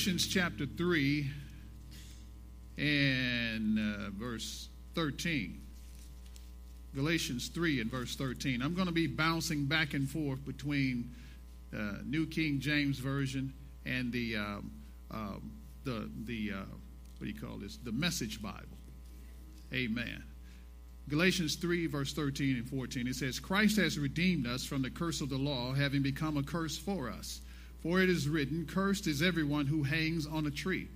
Galatians chapter 3 and uh, verse 13. Galatians 3 and verse 13. I'm going to be bouncing back and forth between uh, New King James Version and the, um, um, the, the uh, what do you call this? The Message Bible. Amen. Galatians 3, verse 13 and 14. It says, Christ has redeemed us from the curse of the law, having become a curse for us. For it is written, Cursed is everyone who hangs on a tree.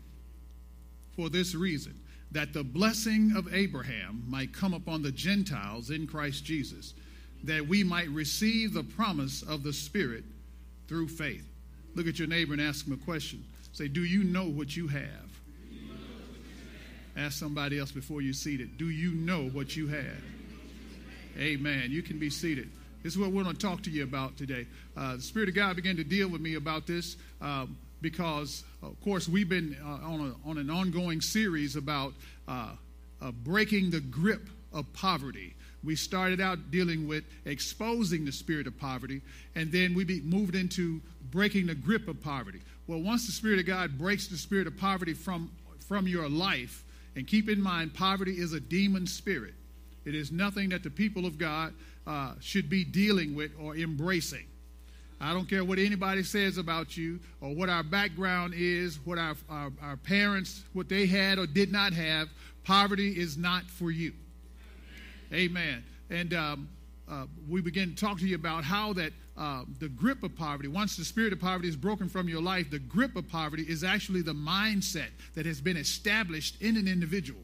For this reason, that the blessing of Abraham might come upon the Gentiles in Christ Jesus, that we might receive the promise of the Spirit through faith. Look at your neighbor and ask him a question. Say, Do you know what you have? Ask somebody else before you seated. Do you know what you have? Amen. You can be seated. This is what we're going to talk to you about today. Uh, the Spirit of God began to deal with me about this um, because, of course, we've been uh, on, a, on an ongoing series about uh, uh, breaking the grip of poverty. We started out dealing with exposing the spirit of poverty, and then we be, moved into breaking the grip of poverty. Well, once the Spirit of God breaks the spirit of poverty from, from your life, and keep in mind, poverty is a demon spirit. It is nothing that the people of God uh, should be dealing with or embracing. I don't care what anybody says about you or what our background is, what our, our, our parents, what they had or did not have. Poverty is not for you. Amen. And um, uh, we begin to talk to you about how that uh, the grip of poverty, once the spirit of poverty is broken from your life, the grip of poverty is actually the mindset that has been established in an individual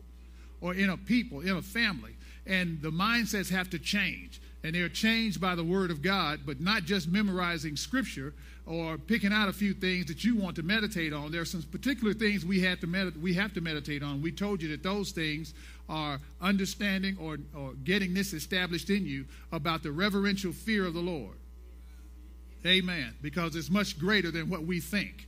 or in a people, in a family. And the mindsets have to change and they're changed by the Word of God, but not just memorizing Scripture or picking out a few things that you want to meditate on. There are some particular things we have to, med- we have to meditate on. We told you that those things are understanding or, or getting this established in you about the reverential fear of the Lord. Amen. Because it's much greater than what we think.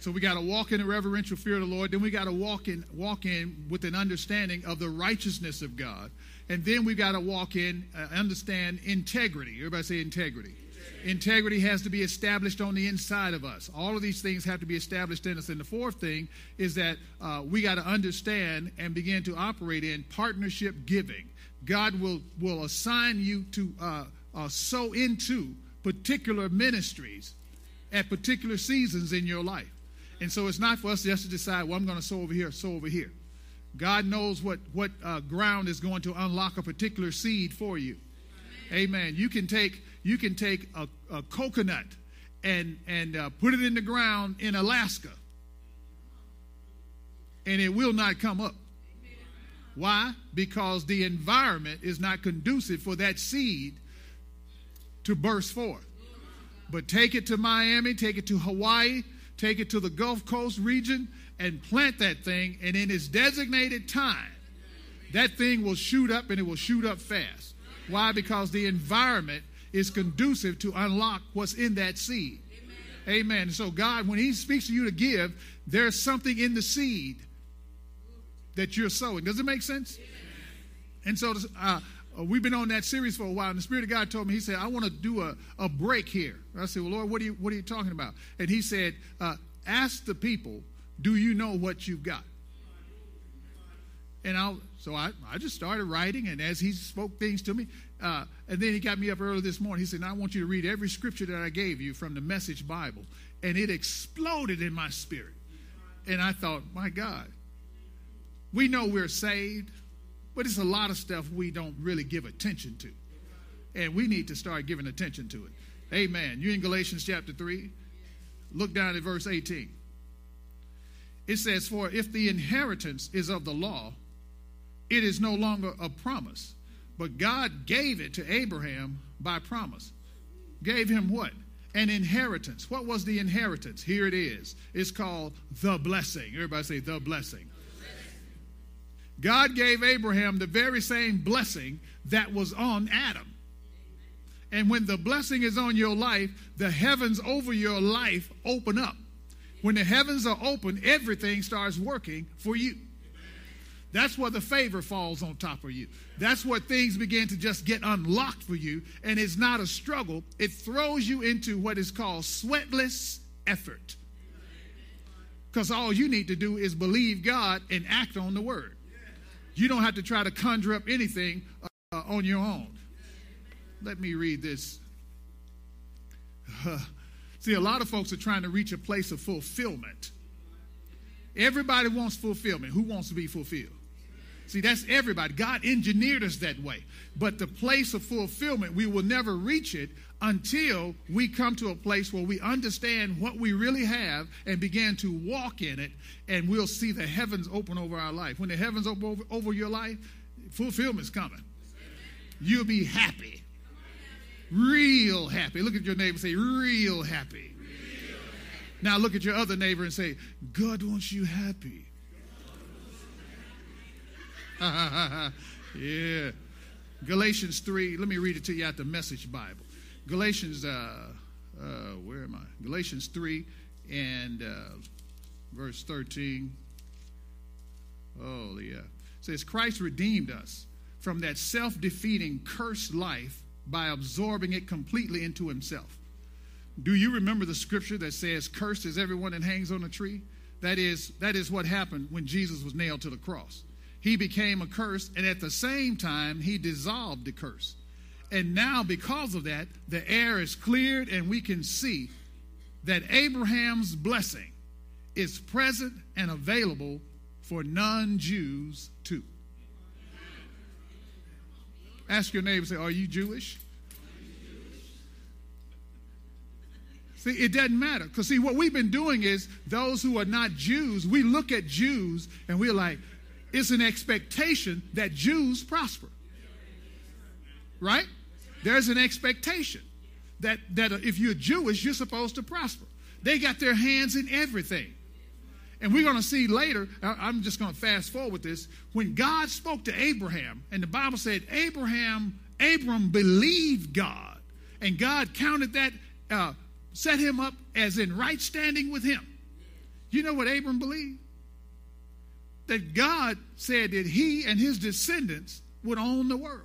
So we got to walk in the reverential fear of the Lord. Then we got to walk in, walk in with an understanding of the righteousness of God. And then we've got to walk in, uh, understand integrity. Everybody say integrity. integrity. Integrity has to be established on the inside of us. All of these things have to be established in us. And the fourth thing is that uh, we got to understand and begin to operate in partnership giving. God will, will assign you to uh, uh sow into particular ministries at particular seasons in your life. And so it's not for us just to decide, well, I'm going to sow over here, sow over here. God knows what, what uh, ground is going to unlock a particular seed for you. Amen. Amen. You can take, you can take a, a coconut and, and uh, put it in the ground in Alaska, and it will not come up. Why? Because the environment is not conducive for that seed to burst forth. But take it to Miami, take it to Hawaii, take it to the Gulf Coast region, and plant that thing, and in its designated time, that thing will shoot up and it will shoot up fast. Why? Because the environment is conducive to unlock what's in that seed. Amen. Amen. So, God, when He speaks to you to give, there's something in the seed that you're sowing. Does it make sense? Amen. And so, uh, we've been on that series for a while, and the Spirit of God told me, He said, I want to do a, a break here. I said, Well, Lord, what are you, what are you talking about? And He said, uh, Ask the people do you know what you've got? And I'll, so I, I just started writing, and as he spoke things to me, uh, and then he got me up early this morning. He said, I want you to read every scripture that I gave you from the Message Bible. And it exploded in my spirit. And I thought, my God, we know we're saved, but it's a lot of stuff we don't really give attention to. And we need to start giving attention to it. Amen. You in Galatians chapter 3? Look down at verse 18. It says, For if the inheritance is of the law, it is no longer a promise, But God gave it to Abraham by promise. Gave him what? An inheritance. What was the inheritance? Here it is. It's called the blessing. Everybody say the blessing. God gave Abraham the very same blessing that was on Adam. And when the blessing is on your life, the heavens over your life open up. When the heavens are open, everything starts working for you. That's where the favor falls on top of you. That's where things begin to just get unlocked for you. And it's not a struggle, it throws you into what is called sweatless effort. Because all you need to do is believe God and act on the word. You don't have to try to conjure up anything uh, on your own. Let me read this. See, a lot of folks are trying to reach a place of fulfillment. Everybody wants fulfillment. Who wants to be fulfilled? See, that's everybody. God engineered us that way. But the place of fulfillment, we will never reach it until we come to a place where we understand what we really have and begin to walk in it, and we'll see the heavens open over our life. When the heavens open over, over your life, fulfillment's coming. You'll be happy. Real happy. Look at your neighbor and say, real happy. Now look at your other neighbor and say, God wants you happy. yeah. Galatians 3, let me read it to you out the Message Bible. Galatians, uh, uh, where am I? Galatians 3 and uh, verse 13. Oh, yeah. It says, Christ redeemed us from that self defeating, cursed life by absorbing it completely into himself. Do you remember the scripture that says, Cursed is everyone that hangs on a tree? That is, that is what happened when Jesus was nailed to the cross he became a curse, and at the same time, he dissolved the curse. And now, because of that, the air is cleared, and we can see that Abraham's blessing is present and available for non Jews too. Ask your neighbor, say, Are you Jewish? See, it doesn't matter. Because, see, what we've been doing is those who are not Jews, we look at Jews and we're like, it's an expectation that Jews prosper. Right? There's an expectation that, that if you're Jewish, you're supposed to prosper. They got their hands in everything. And we're going to see later, I'm just going to fast forward this. When God spoke to Abraham, and the Bible said, Abraham, Abram believed God, and God counted that, uh, set him up as in right standing with him. You know what Abram believed? that God said that he and his descendants would own the world.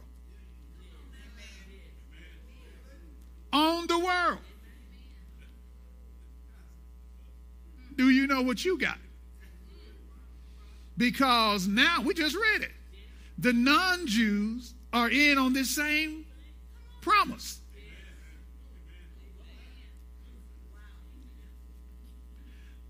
Own the world. Do you know what you got? Because now, we just read it. The non Jews are in on this same promise.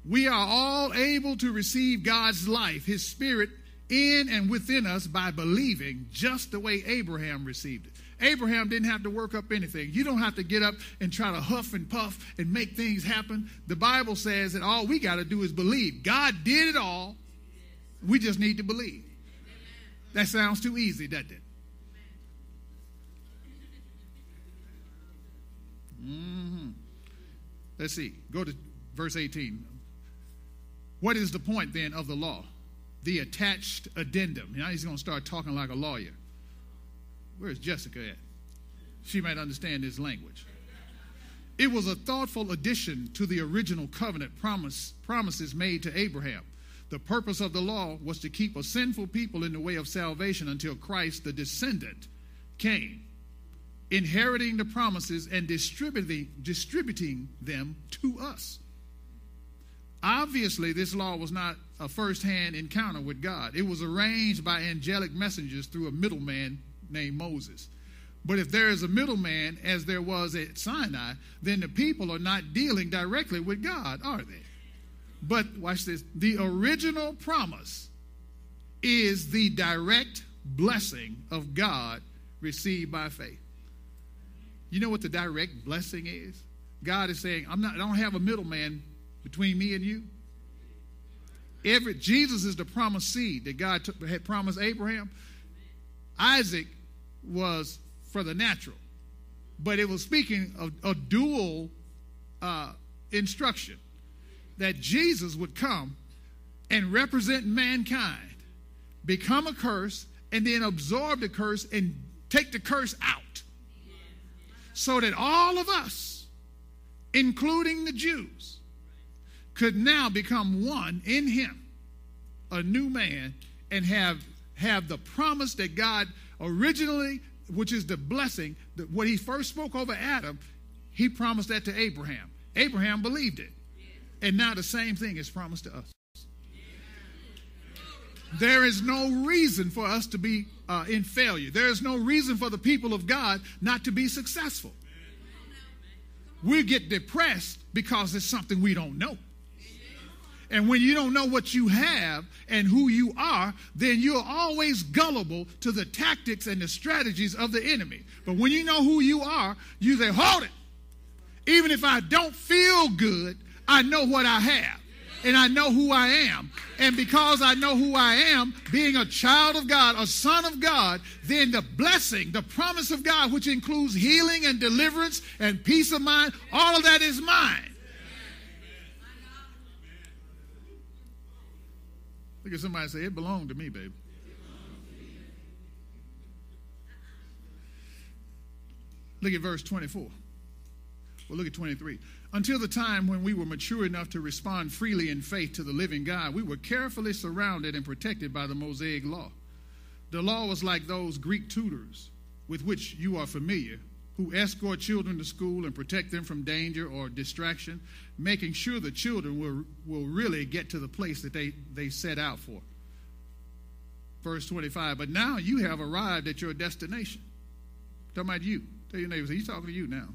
we are all able to receive God's life, His Spirit, in and within us by believing just the way Abraham received it. Abraham didn't have to work up anything. You don't have to get up and try to huff and puff and make things happen. The Bible says that all we got to do is believe. God did it all. We just need to believe. That sounds too easy, doesn't it? Mm-hmm. Let's see. Go to verse 18. What is the point then of the law? The attached addendum. Now he's going to start talking like a lawyer. Where's Jessica at? She might understand this language. It was a thoughtful addition to the original covenant promise, promises made to Abraham. The purpose of the law was to keep a sinful people in the way of salvation until Christ, the descendant, came, inheriting the promises and distributing, distributing them to us. Obviously, this law was not a first hand encounter with God, it was arranged by angelic messengers through a middleman named Moses. But if there is a middleman, as there was at Sinai, then the people are not dealing directly with God, are they? But watch this the original promise is the direct blessing of God received by faith. You know what the direct blessing is? God is saying, I'm not, I don't have a middleman between me and you? Every Jesus is the promised seed that God took, had promised Abraham. Isaac was for the natural, but it was speaking of a dual uh, instruction that Jesus would come and represent mankind, become a curse, and then absorb the curse and take the curse out. So that all of us, including the Jews, could now become one in him, a new man, and have, have the promise that God originally, which is the blessing, that what he first spoke over Adam, he promised that to Abraham. Abraham believed it. And now the same thing is promised to us. There is no reason for us to be uh, in failure. There is no reason for the people of God not to be successful. We get depressed because it's something we don't know. And when you don't know what you have and who you are, then you're always gullible to the tactics and the strategies of the enemy. But when you know who you are, you say, Hold it. Even if I don't feel good, I know what I have and I know who I am. And because I know who I am, being a child of God, a son of God, then the blessing, the promise of God, which includes healing and deliverance and peace of mind, all of that is mine. Look at somebody say, It belonged to me, baby. Look at verse 24. Well, look at 23. Until the time when we were mature enough to respond freely in faith to the living God, we were carefully surrounded and protected by the Mosaic law. The law was like those Greek tutors with which you are familiar, who escort children to school and protect them from danger or distraction, making sure the children will, will really get to the place that they, they set out for. Verse 25, but now you have arrived at your destination. Talking about you. Tell your neighbors, he's talking to you now.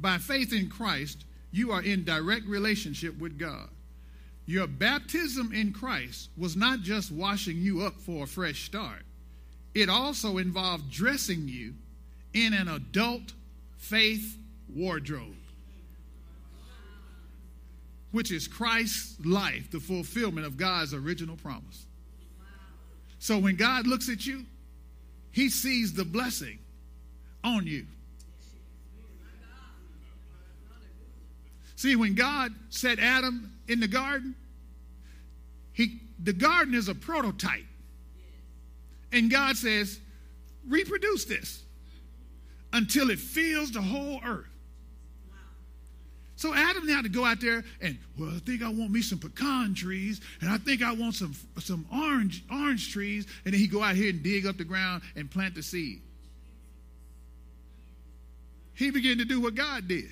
By faith in Christ, you are in direct relationship with God. Your baptism in Christ was not just washing you up for a fresh start, it also involved dressing you in an adult faith wardrobe, which is Christ's life, the fulfillment of God's original promise. So when God looks at you, he sees the blessing on you. See, when God set Adam in the garden, he, the garden is a prototype. And God says, reproduce this until it fills the whole earth. So Adam had to go out there and, well, I think I want me some pecan trees, and I think I want some some orange orange trees, and then he go out here and dig up the ground and plant the seed. He began to do what God did.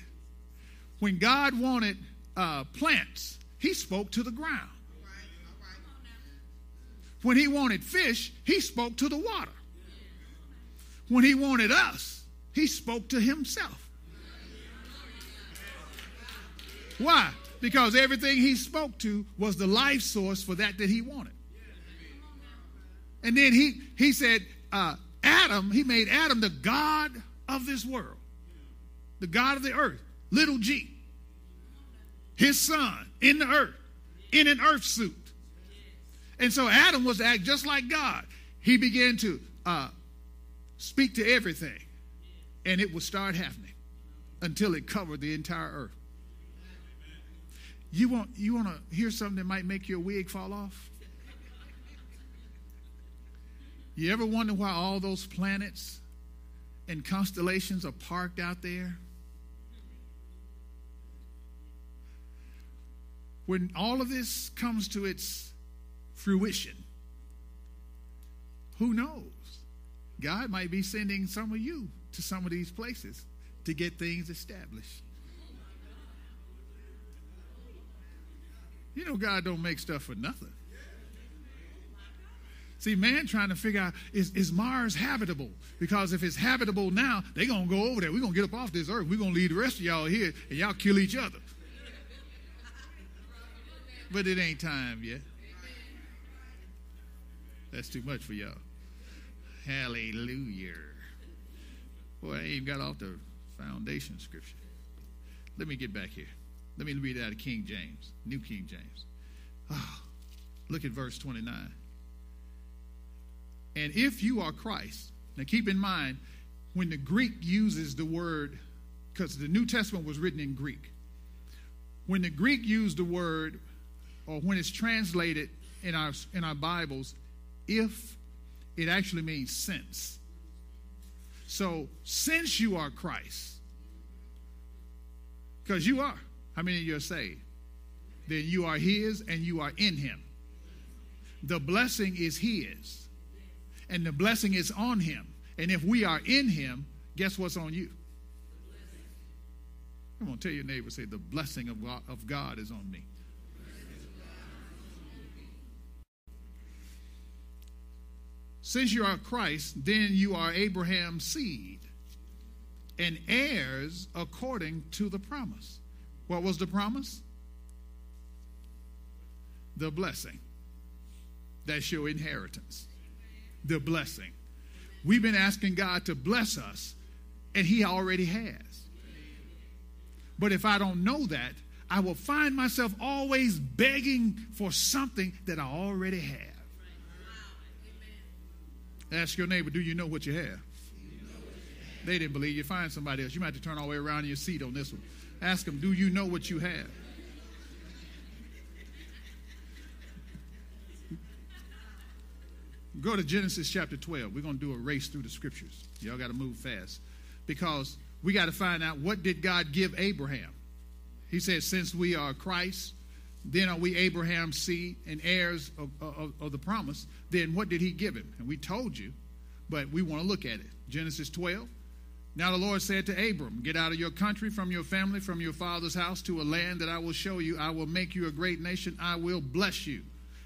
When God wanted uh, plants, he spoke to the ground. When he wanted fish, he spoke to the water. When he wanted us, he spoke to himself. Why? Because everything he spoke to was the life source for that that he wanted. And then he, he said, uh, Adam, he made Adam the God of this world, the God of the earth little g. His son in the earth, in an earth suit. And so Adam was to act just like God. He began to uh, speak to everything, and it would start happening until it covered the entire earth. You want, you want to hear something that might make your wig fall off? You ever wonder why all those planets and constellations are parked out there? When all of this comes to its fruition, who knows? God might be sending some of you to some of these places to get things established. You know, God don't make stuff for nothing. See, man trying to figure out is, is Mars habitable? Because if it's habitable now, they're going to go over there. We're going to get up off this earth. We're going to leave the rest of y'all here and y'all kill each other but it ain't time yet. That's too much for y'all. Hallelujah. Boy, I ain't got off the foundation scripture. Let me get back here. Let me read out of King James, New King James. Oh, look at verse 29. And if you are Christ, now keep in mind, when the Greek uses the word, because the New Testament was written in Greek, when the Greek used the word, or when it's translated in our, in our Bibles, if, it actually means since. So, since you are Christ, because you are, how many of you are saved? Then you are His and you are in Him. The blessing is His, and the blessing is on Him. And if we are in Him, guess what's on you? Come on, tell your neighbor, say, the blessing of God, of God is on me. Since you are Christ, then you are Abraham's seed and heirs according to the promise. What was the promise? The blessing. That's your inheritance. The blessing. We've been asking God to bless us, and He already has. But if I don't know that, I will find myself always begging for something that I already have. Ask your neighbor, do you know what you have? They didn't believe you. Find somebody else. You might have to turn all the way around in your seat on this one. Ask them, do you know what you have? Go to Genesis chapter 12. We're going to do a race through the scriptures. Y'all got to move fast because we got to find out what did God give Abraham? He said, since we are Christ, then are we Abraham's seed and heirs of, of, of, the promise? Then what did he give him? And we told you, but we want to look at it. Genesis 12. Now the Lord said to Abram, Get out of your country, from your family, from your father's house, to a land that I will show you. I will make you a great nation. I will bless you.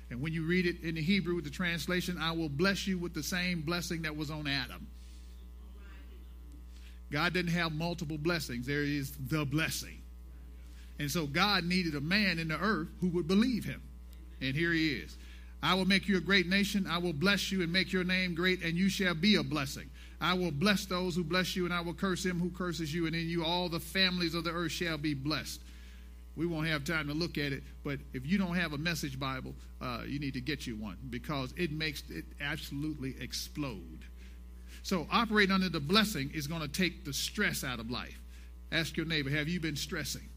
And when you read it in the Hebrew, with the translation, I will bless you with the same blessing that was on Adam. God didn't have multiple blessings, there is the blessing. And so God needed a man in the earth who would believe him. And here he is. I will make you a great nation. I will bless you and make your name great, and you shall be a blessing. I will bless those who bless you, and I will curse him who curses you, and in you all the families of the earth shall be blessed. We won't have time to look at it, but if you don't have a message Bible, uh, you need to get you one because it makes it absolutely explode. So, operating under the blessing is going to take the stress out of life. Ask your neighbor, have you been stressing?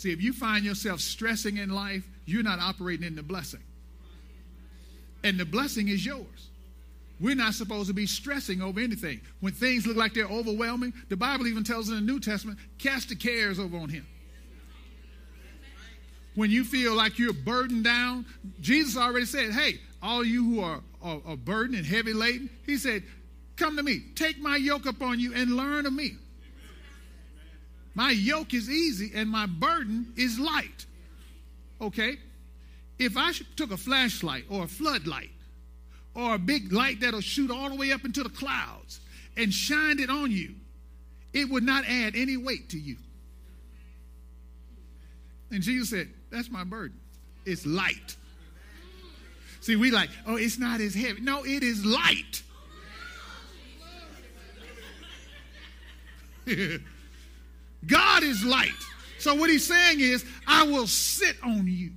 See, if you find yourself stressing in life, you're not operating in the blessing. And the blessing is yours. We're not supposed to be stressing over anything. When things look like they're overwhelming, the Bible even tells in the New Testament, cast the cares over on Him. When you feel like you're burdened down, Jesus already said, Hey, all you who are, are, are burdened and heavy laden, He said, Come to me, take my yoke upon you and learn of me. My yoke is easy and my burden is light. Okay? If I took a flashlight or a floodlight or a big light that'll shoot all the way up into the clouds and shined it on you, it would not add any weight to you. And Jesus said, That's my burden. It's light. See, we like, oh, it's not as heavy. No, it is light. God is light. So what he's saying is, I will sit on you.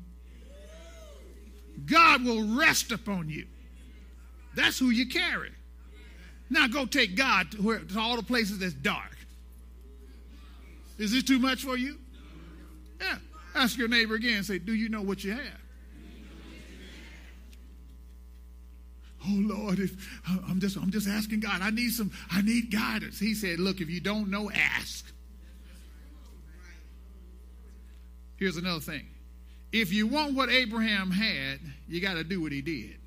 God will rest upon you. That's who you carry. Now go take God to, where, to all the places that's dark. Is this too much for you? Yeah. Ask your neighbor again. Say, do you know what you have? Oh Lord, if, uh, I'm just I'm just asking God. I need some. I need guidance. He said, "Look, if you don't know, ask." Here's another thing if you want what Abraham had, you got to do what he did.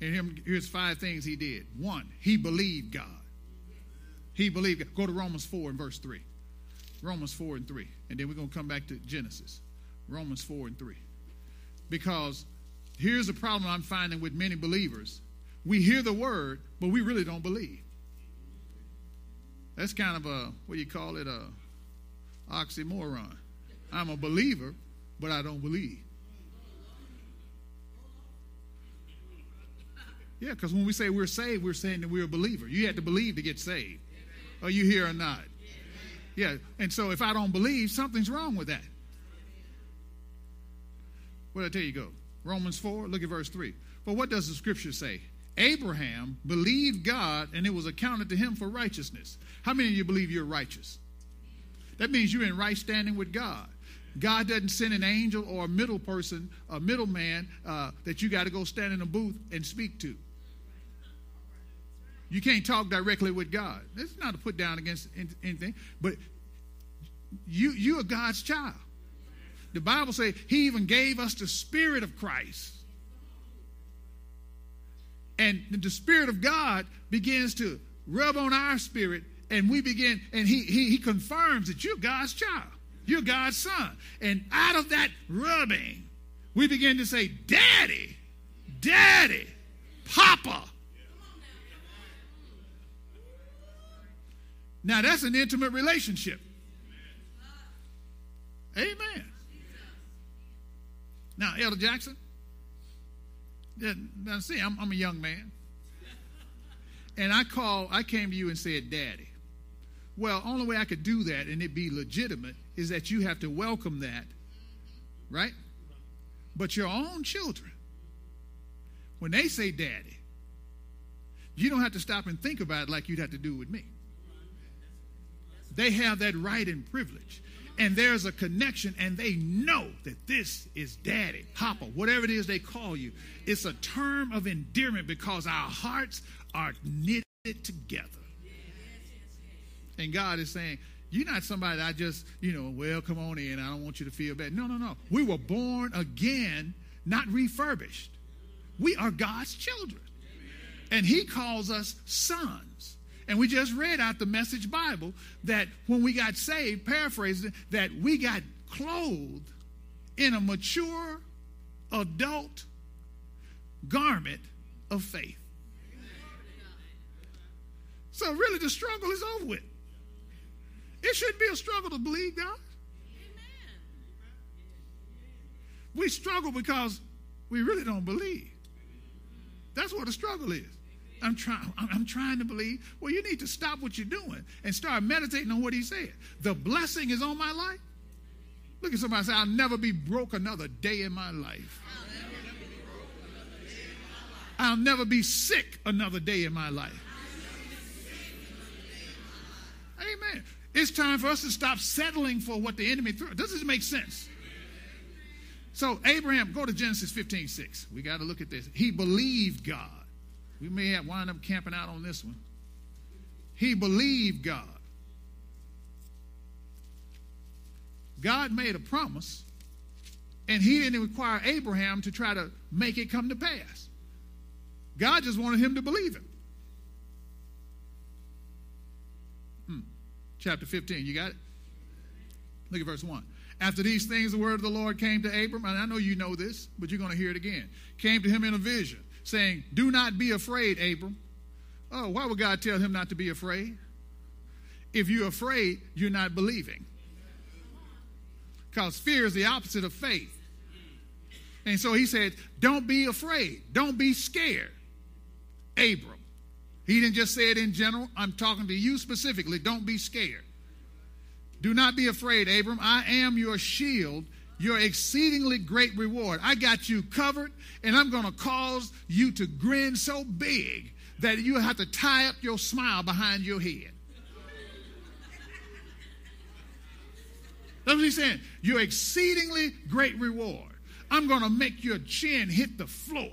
And here's five things he did. One, he believed God. He believed God. Go to Romans 4 and verse 3. Romans 4 and 3. And then we're going to come back to Genesis. Romans 4 and 3. Because here's the problem I'm finding with many believers we hear the word, but we really don't believe. That's kind of a, what do you call it? A oxymoron. I'm a believer, but I don't believe. Yeah, because when we say we're saved, we're saying that we're a believer. You have to believe to get saved. Are you here or not? Yeah, and so if I don't believe, something's wrong with that. Where did I tell you go? Romans 4, look at verse 3. But what does the scripture say? Abraham believed God and it was accounted to him for righteousness. How many of you believe you're righteous? That means you're in right standing with God. God doesn't send an angel or a middle person, a middleman uh, that you got to go stand in a booth and speak to. You can't talk directly with God. It's not to put down against anything, but you you are God's child. The Bible says He even gave us the Spirit of Christ, and the Spirit of God begins to rub on our spirit, and we begin, and He He, he confirms that you're God's child. You're God's son. And out of that rubbing, we begin to say, Daddy, Daddy, Papa. Now that's an intimate relationship. Amen. Now, Elder Jackson, now see, I'm, I'm a young man. And I call, I came to you and said, Daddy. Well, only way I could do that and it be legitimate is that you have to welcome that, right? But your own children, when they say daddy, you don't have to stop and think about it like you'd have to do with me. They have that right and privilege. And there's a connection, and they know that this is daddy, papa, whatever it is they call you. It's a term of endearment because our hearts are knitted together. And God is saying, You're not somebody that I just, you know, well, come on in. I don't want you to feel bad. No, no, no. We were born again, not refurbished. We are God's children. And He calls us sons. And we just read out the message Bible that when we got saved, paraphrasing, that we got clothed in a mature adult garment of faith. So really the struggle is over with. It shouldn't be a struggle to believe God. Amen. We struggle because we really don't believe. That's what the struggle is. I'm trying. I'm trying to believe. Well, you need to stop what you're doing and start meditating on what He said. The blessing is on my life. Look at somebody say, "I'll never be broke another day in my life. I'll never be sick another day in my life." I'll never be sick another day in my life. Amen. It's time for us to stop settling for what the enemy threw. Does this make sense? So Abraham, go to Genesis 15, 6. We got to look at this. He believed God. We may have wind up camping out on this one. He believed God. God made a promise, and he didn't require Abraham to try to make it come to pass. God just wanted him to believe it. Chapter 15. You got it? Look at verse 1. After these things, the word of the Lord came to Abram, and I know you know this, but you're going to hear it again. Came to him in a vision, saying, Do not be afraid, Abram. Oh, why would God tell him not to be afraid? If you're afraid, you're not believing. Because fear is the opposite of faith. And so he said, Don't be afraid. Don't be scared, Abram. He didn't just say it in general. I'm talking to you specifically. Don't be scared. Do not be afraid, Abram. I am your shield, your exceedingly great reward. I got you covered, and I'm going to cause you to grin so big that you have to tie up your smile behind your head. That's what he's saying. Your exceedingly great reward. I'm going to make your chin hit the floor.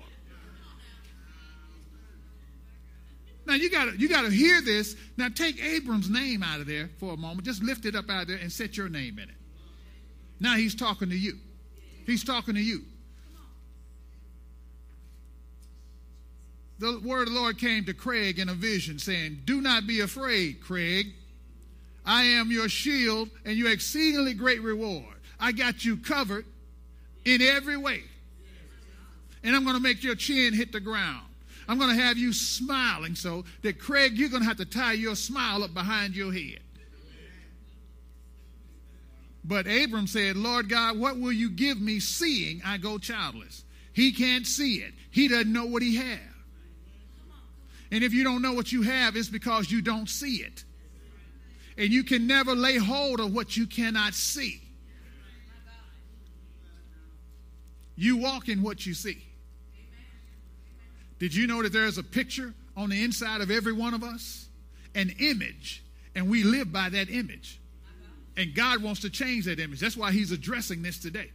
Now you gotta you gotta hear this. Now take Abram's name out of there for a moment. Just lift it up out of there and set your name in it. Now he's talking to you. He's talking to you. The word of the Lord came to Craig in a vision, saying, Do not be afraid, Craig. I am your shield and your exceedingly great reward. I got you covered in every way. And I'm going to make your chin hit the ground. I'm going to have you smiling so that, Craig, you're going to have to tie your smile up behind your head. But Abram said, Lord God, what will you give me seeing I go childless? He can't see it. He doesn't know what he has. And if you don't know what you have, it's because you don't see it. And you can never lay hold of what you cannot see. You walk in what you see. Did you know that there's a picture on the inside of every one of us? An image, and we live by that image. And God wants to change that image. That's why He's addressing this today.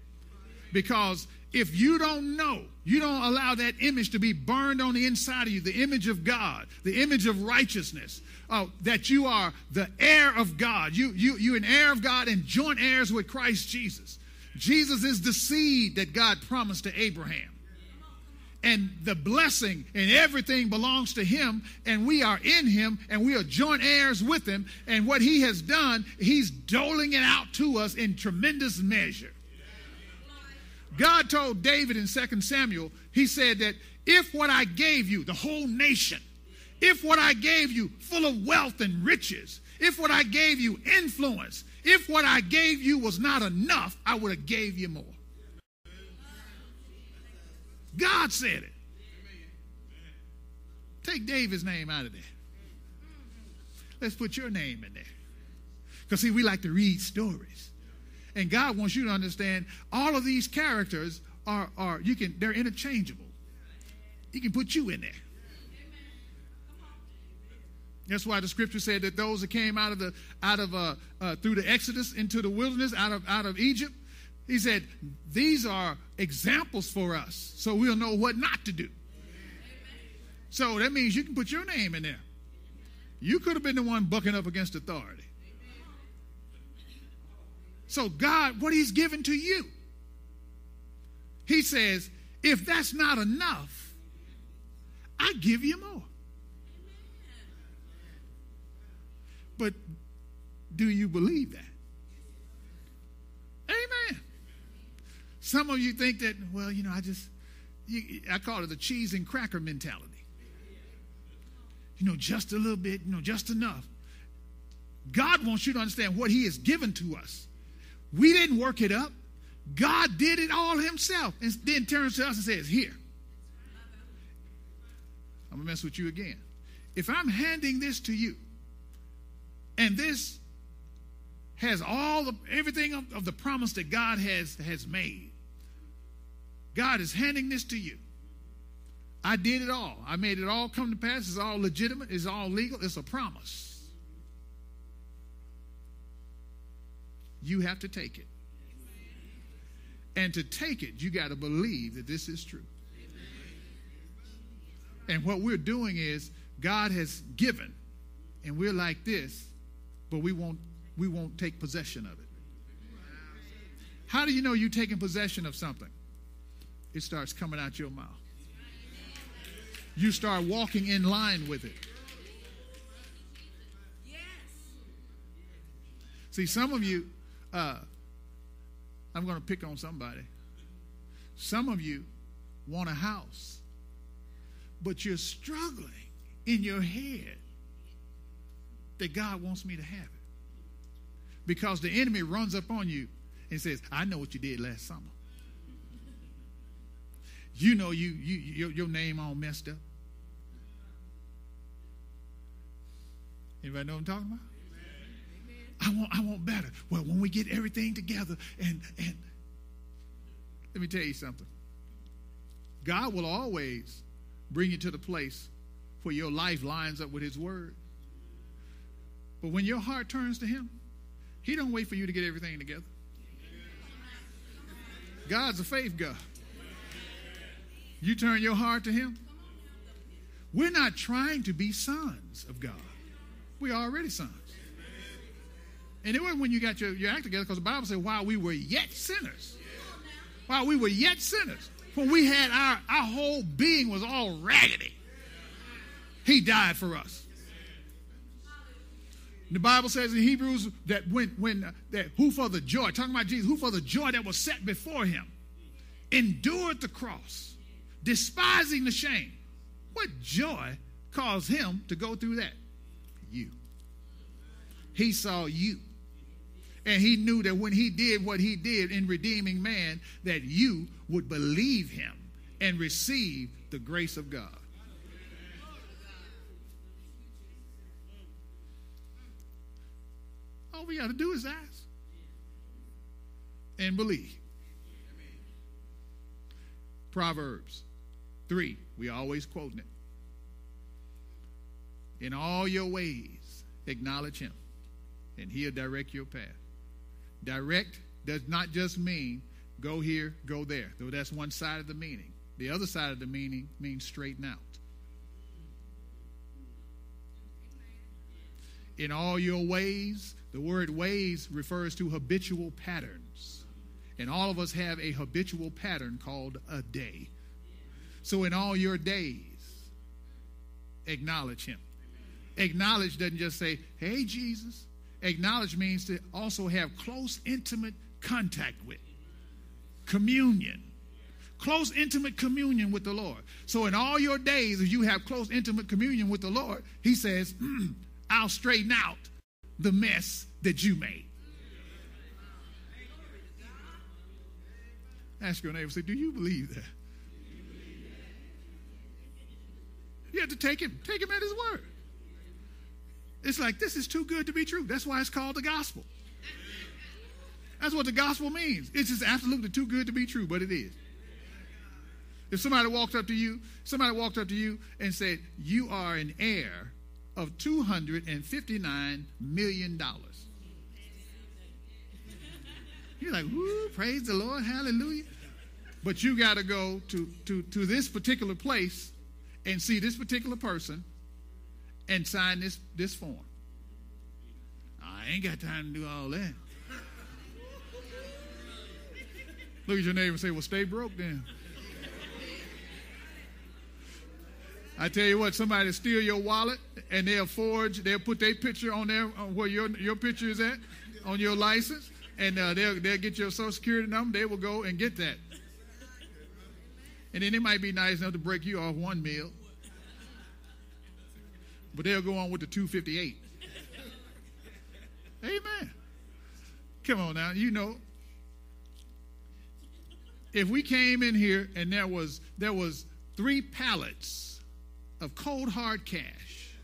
Because if you don't know, you don't allow that image to be burned on the inside of you, the image of God, the image of righteousness, uh, that you are the heir of God. You, you, you're an heir of God and joint heirs with Christ Jesus. Jesus is the seed that God promised to Abraham. And the blessing and everything belongs to him, and we are in him, and we are joint heirs with him. And what he has done, he's doling it out to us in tremendous measure. God told David in 2 Samuel, he said that if what I gave you, the whole nation, if what I gave you full of wealth and riches, if what I gave you influence, if what I gave you was not enough, I would have gave you more. God said it. Take David's name out of there. Let's put your name in there. Because, see, we like to read stories. And God wants you to understand all of these characters are, are you can they're interchangeable. He can put you in there. That's why the scripture said that those that came out of the out of uh, uh, through the Exodus into the wilderness out of out of Egypt, he said these are examples for us, so we'll know what not to do. So that means you can put your name in there. You could have been the one bucking up against authority. So, God, what He's given to you, He says, if that's not enough, I give you more. But do you believe that? Amen. Some of you think that, well, you know, I just, you, I call it the cheese and cracker mentality. You know, just a little bit, you know, just enough. God wants you to understand what He has given to us. We didn't work it up. God did it all himself and then turns to us and says, Here. I'm going to mess with you again. If I'm handing this to you, and this has all the everything of, of the promise that God has, has made, God is handing this to you. I did it all. I made it all come to pass. It's all legitimate. It's all legal. It's a promise. you have to take it. And to take it, you got to believe that this is true. And what we're doing is God has given, and we're like this, but we won't we won't take possession of it. How do you know you're taking possession of something? It starts coming out your mouth. You start walking in line with it. See, some of you, uh, I'm going to pick on somebody. Some of you want a house, but you're struggling in your head that God wants me to have it. Because the enemy runs up on you and says, I know what you did last summer. You know you, you your, your name all messed up. Anybody know what I'm talking about? I want, I want better. Well, when we get everything together, and and let me tell you something. God will always bring you to the place where your life lines up with His Word. But when your heart turns to Him, He don't wait for you to get everything together. God's a faith God. You turn your heart to Him. We're not trying to be sons of God. We're already sons. And it wasn't when you got your, your act together, because the Bible said, while we were yet sinners, while we were yet sinners, when we had our, our whole being was all raggedy, he died for us. The Bible says in Hebrews that when, when uh, that who for the joy, talking about Jesus, who for the joy that was set before him, endured the cross, despising the shame. What joy caused him to go through that? You. He saw you. And he knew that when he did what he did in redeeming man, that you would believe him and receive the grace of God. All we got to do is ask and believe. Proverbs Three, we always quoting it. In all your ways, acknowledge him, and he'll direct your path. Direct does not just mean go here, go there, though that's one side of the meaning. The other side of the meaning means straighten out. In all your ways, the word ways refers to habitual patterns. And all of us have a habitual pattern called a day. So in all your days, acknowledge him. Acknowledge doesn't just say, hey, Jesus. Acknowledge means to also have close, intimate contact with, communion. Close, intimate communion with the Lord. So, in all your days, if you have close, intimate communion with the Lord, He says, mm, I'll straighten out the mess that you made. Ask your neighbor, say, Do you believe that? You have to take him, take him at his word. It's like this is too good to be true. That's why it's called the gospel. That's what the gospel means. It's just absolutely too good to be true, but it is. If somebody walked up to you, somebody walked up to you and said, You are an heir of $259 million. You're like, Woo, praise the Lord, hallelujah. But you got to go to, to, to this particular place and see this particular person and sign this, this form. I ain't got time to do all that. Look at your neighbor and say, Well, stay broke then. I tell you what, somebody steal your wallet and they'll forge, they'll put their picture on there where your, your picture is at, on your license, and uh, they'll, they'll get your social security number. They will go and get that. And then it might be nice enough to break you off one meal but they'll go on with the 258. Amen. Come on now, you know. If we came in here and there was there was three pallets of cold hard cash,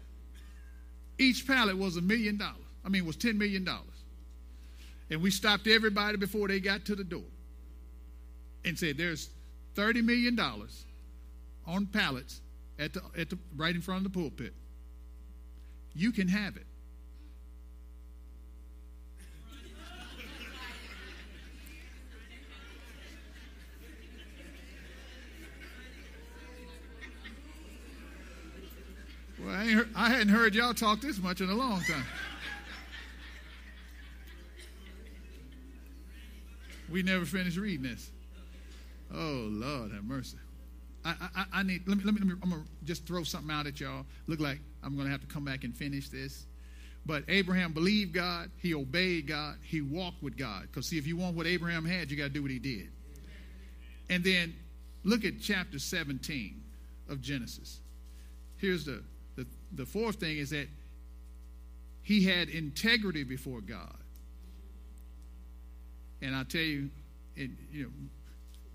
each pallet was a million dollars. I mean, was ten million dollars. And we stopped everybody before they got to the door and said, "There's thirty million dollars on pallets at the at the right in front of the pulpit you can have it. Well, I, heard, I, hadn't heard y'all talk this much in a long time. We never finished reading this. Oh, Lord, have mercy. I, I, I need, let me, let me, let me, I'm going to just throw something out at y'all. Look like I'm going to have to come back and finish this. But Abraham believed God, he obeyed God, he walked with God. Because, see, if you want what Abraham had, you got to do what he did. And then look at chapter 17 of Genesis. Here's the, the, the fourth thing is that he had integrity before God. And I tell you, it, you know,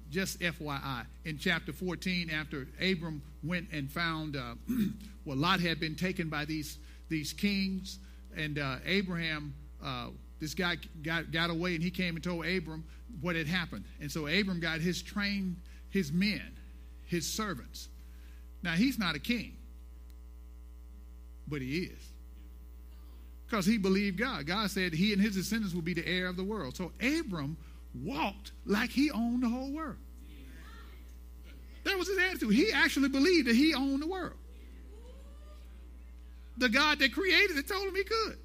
just FYI, in chapter 14, after Abram went and found, uh, well, Lot had been taken by these, these kings, and uh, Abraham, uh, this guy got, got away, and he came and told Abram what had happened. And so Abram got his train, his men, his servants. Now, he's not a king, but he is. Because he believed God. God said he and his descendants will be the heir of the world. So Abram walked like he owned the whole world. That was his attitude. He actually believed that he owned the world. The God that created it told him he could.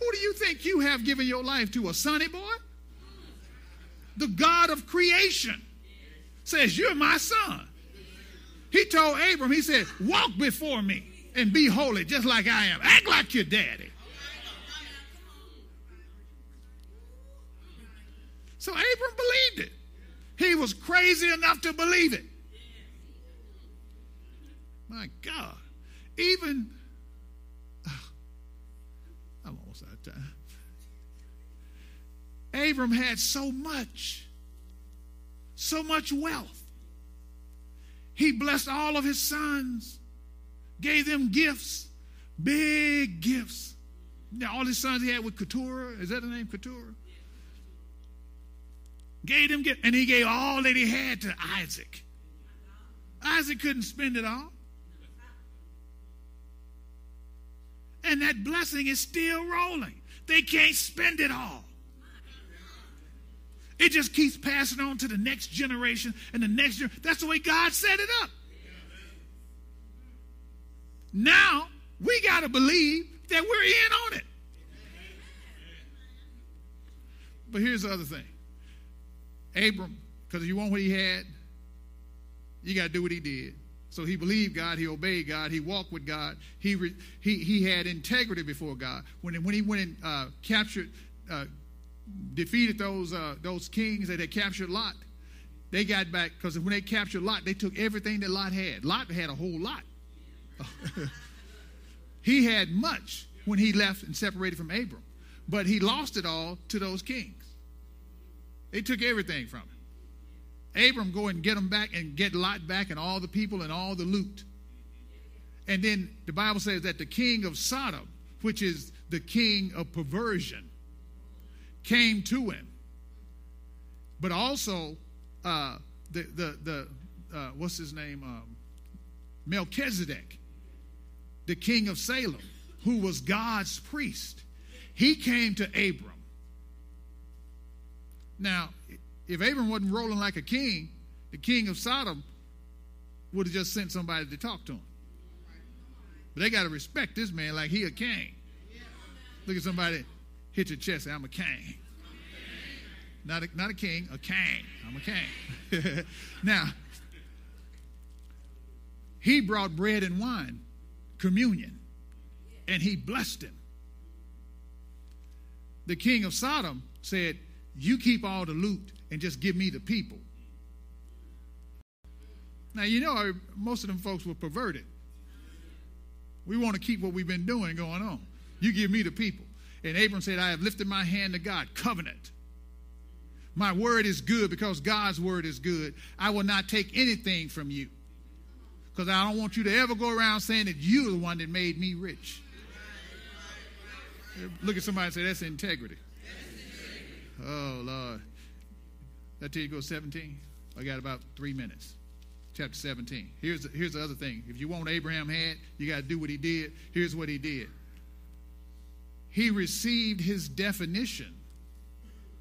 Who do you think you have given your life to? A sonny boy? The God of creation says, You're my son. He told Abram, He said, Walk before me and be holy just like I am. Act like your daddy. So Abram believed it. He was crazy enough to believe it. My God. Even, oh, I'm almost out of time. Abram had so much, so much wealth. He blessed all of his sons, gave them gifts, big gifts. Now, all his sons he had with Keturah, is that the name, Keturah? Gave them, and he gave all that he had to Isaac. Isaac couldn't spend it all. And that blessing is still rolling. They can't spend it all. It just keeps passing on to the next generation and the next generation. That's the way God set it up. Now we got to believe that we're in on it. But here's the other thing Abram, because you want what he had, you got to do what he did. So he believed God, he obeyed God, he walked with God, he, re, he, he had integrity before God. When, when he went and uh, captured, uh, defeated those, uh, those kings that had captured Lot, they got back, because when they captured Lot, they took everything that Lot had. Lot had a whole lot. he had much when he left and separated from Abram, but he lost it all to those kings. They took everything from him. Abram go and get them back and get Lot back and all the people and all the loot. And then the Bible says that the king of Sodom, which is the king of perversion, came to him. But also, uh, the the the uh, what's his name? Um, Melchizedek, the king of Salem, who was God's priest. He came to Abram. Now, if Abram wasn't rolling like a king, the king of Sodom would have just sent somebody to talk to him. But they got to respect this man like he a king. Look at somebody hit your chest say, I'm a king. Not a, not a king, a king. I'm a king. now, he brought bread and wine, communion, and he blessed him. The king of Sodom said, You keep all the loot and just give me the people. Now, you know, most of them folks were perverted. We want to keep what we've been doing going on. You give me the people. And Abram said, I have lifted my hand to God, covenant. My word is good because God's word is good. I will not take anything from you because I don't want you to ever go around saying that you're the one that made me rich. Look at somebody and say, That's integrity. Oh, Lord. That till you go 17? I got about three minutes. Chapter 17. Here's here's the other thing. If you want Abraham had, you got to do what he did. Here's what he did. He received his definition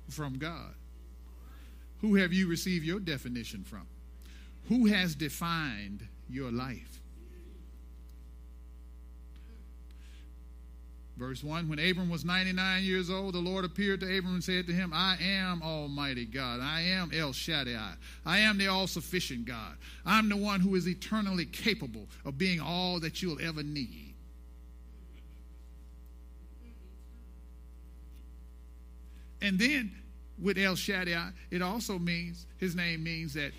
from God. Who have you received your definition from? Who has defined your life? Verse 1 When Abram was 99 years old, the Lord appeared to Abram and said to him, I am Almighty God. I am El Shaddai. I am the all sufficient God. I'm the one who is eternally capable of being all that you'll ever need. And then with El Shaddai, it also means, his name means that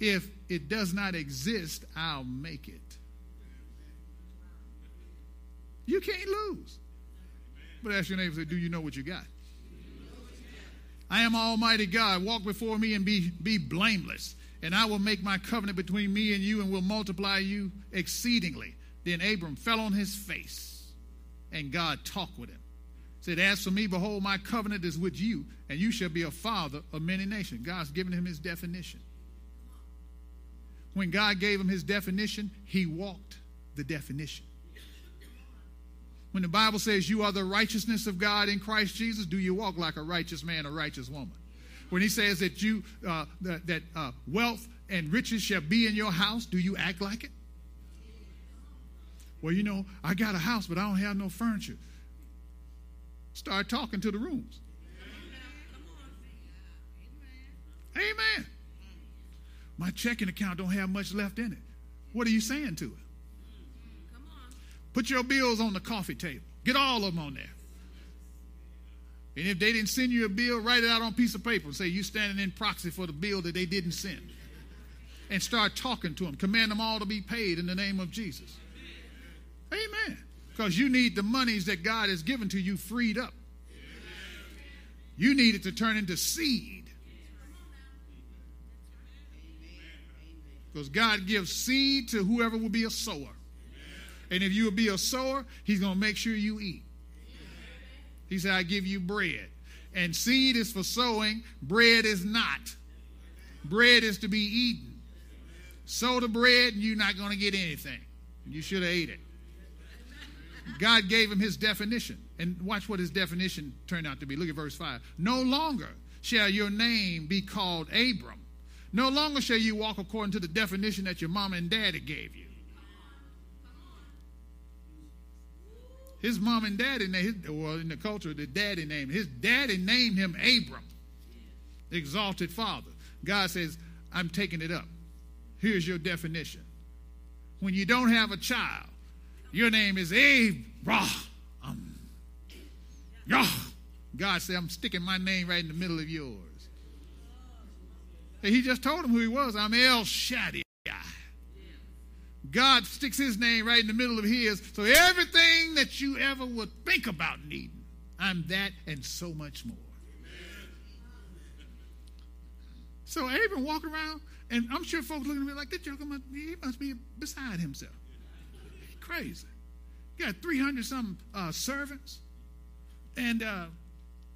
if it does not exist, I'll make it. You can't lose. But ask your neighbor, say, do you know what you got? I am Almighty God. Walk before me and be, be blameless. And I will make my covenant between me and you and will multiply you exceedingly. Then Abram fell on his face, and God talked with him. Said, As for me, behold, my covenant is with you, and you shall be a father of many nations. God's given him his definition. When God gave him his definition, he walked the definition. When the Bible says you are the righteousness of God in Christ Jesus, do you walk like a righteous man or righteous woman? When he says that you uh, that, that uh, wealth and riches shall be in your house, do you act like it? Well, you know, I got a house, but I don't have no furniture. Start talking to the rooms. Amen. My checking account don't have much left in it. What are you saying to it? Put your bills on the coffee table. Get all of them on there. And if they didn't send you a bill, write it out on a piece of paper and say you standing in proxy for the bill that they didn't send. And start talking to them. Command them all to be paid in the name of Jesus. Amen. Because you need the monies that God has given to you freed up. You need it to turn into seed. Because God gives seed to whoever will be a sower. And if you will be a sower, he's going to make sure you eat. He said, I give you bread. And seed is for sowing, bread is not. Bread is to be eaten. Sow the bread, and you're not going to get anything. You should have ate it. God gave him his definition. And watch what his definition turned out to be. Look at verse 5. No longer shall your name be called Abram. No longer shall you walk according to the definition that your mom and daddy gave you. His mom and daddy, named, well, in the culture, the daddy named his daddy named him Abram, exalted father. God says, "I'm taking it up. Here's your definition. When you don't have a child, your name is Abraham. Yah. God said, I'm sticking my name right in the middle of yours. And he just told him who he was. I'm El Shaddai. God sticks his name right in the middle of his. So everything that you ever would think about needing, I'm that and so much more. So Abram walking around, and I'm sure folks looking at me like, that joker must, he must be beside himself. Crazy. He got 300 some uh, servants, and uh,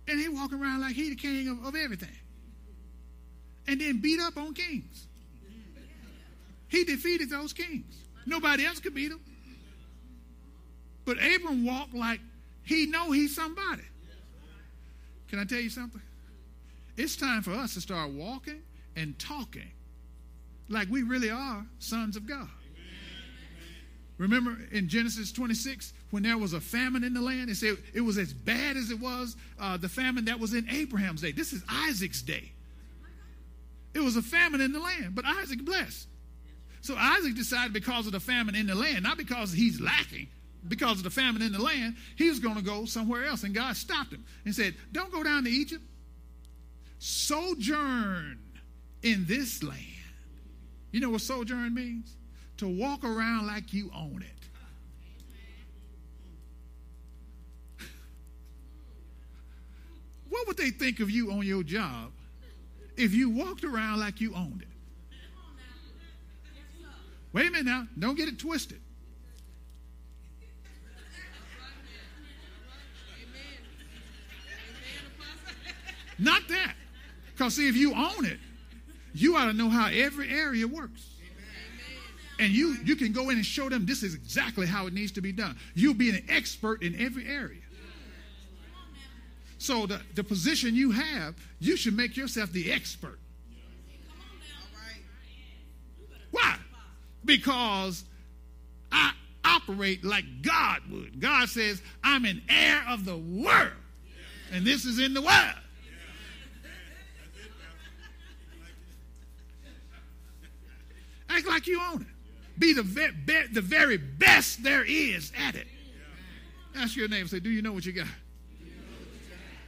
and he walking around like he the king of, of everything. And then beat up on kings. He defeated those kings. Nobody else could beat him. But Abram walked like he know he's somebody. Can I tell you something? It's time for us to start walking and talking like we really are sons of God. Remember in Genesis 26 when there was a famine in the land? It said it was as bad as it was uh, the famine that was in Abraham's day. This is Isaac's day. It was a famine in the land, but Isaac blessed. So Isaac decided because of the famine in the land, not because he's lacking, because of the famine in the land, he was going to go somewhere else. And God stopped him and said, Don't go down to Egypt. Sojourn in this land. You know what sojourn means? To walk around like you own it. What would they think of you on your job if you walked around like you owned it? Wait a minute now. Don't get it twisted. Not that. Because, see, if you own it, you ought to know how every area works. And you, you can go in and show them this is exactly how it needs to be done. You'll be an expert in every area. So, the, the position you have, you should make yourself the expert. Because I operate like God would. God says, I'm an heir of the world, and this is in the world. Act like you own it. Be the, ve- be- the very best there is at it. Ask your neighbor, say, Do you know what you got?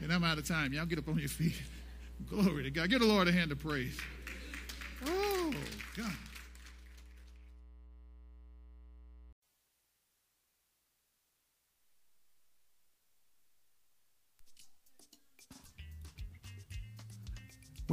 And I'm out of time. Y'all get up on your feet. Glory to God. Give the Lord a hand of praise. Oh, God.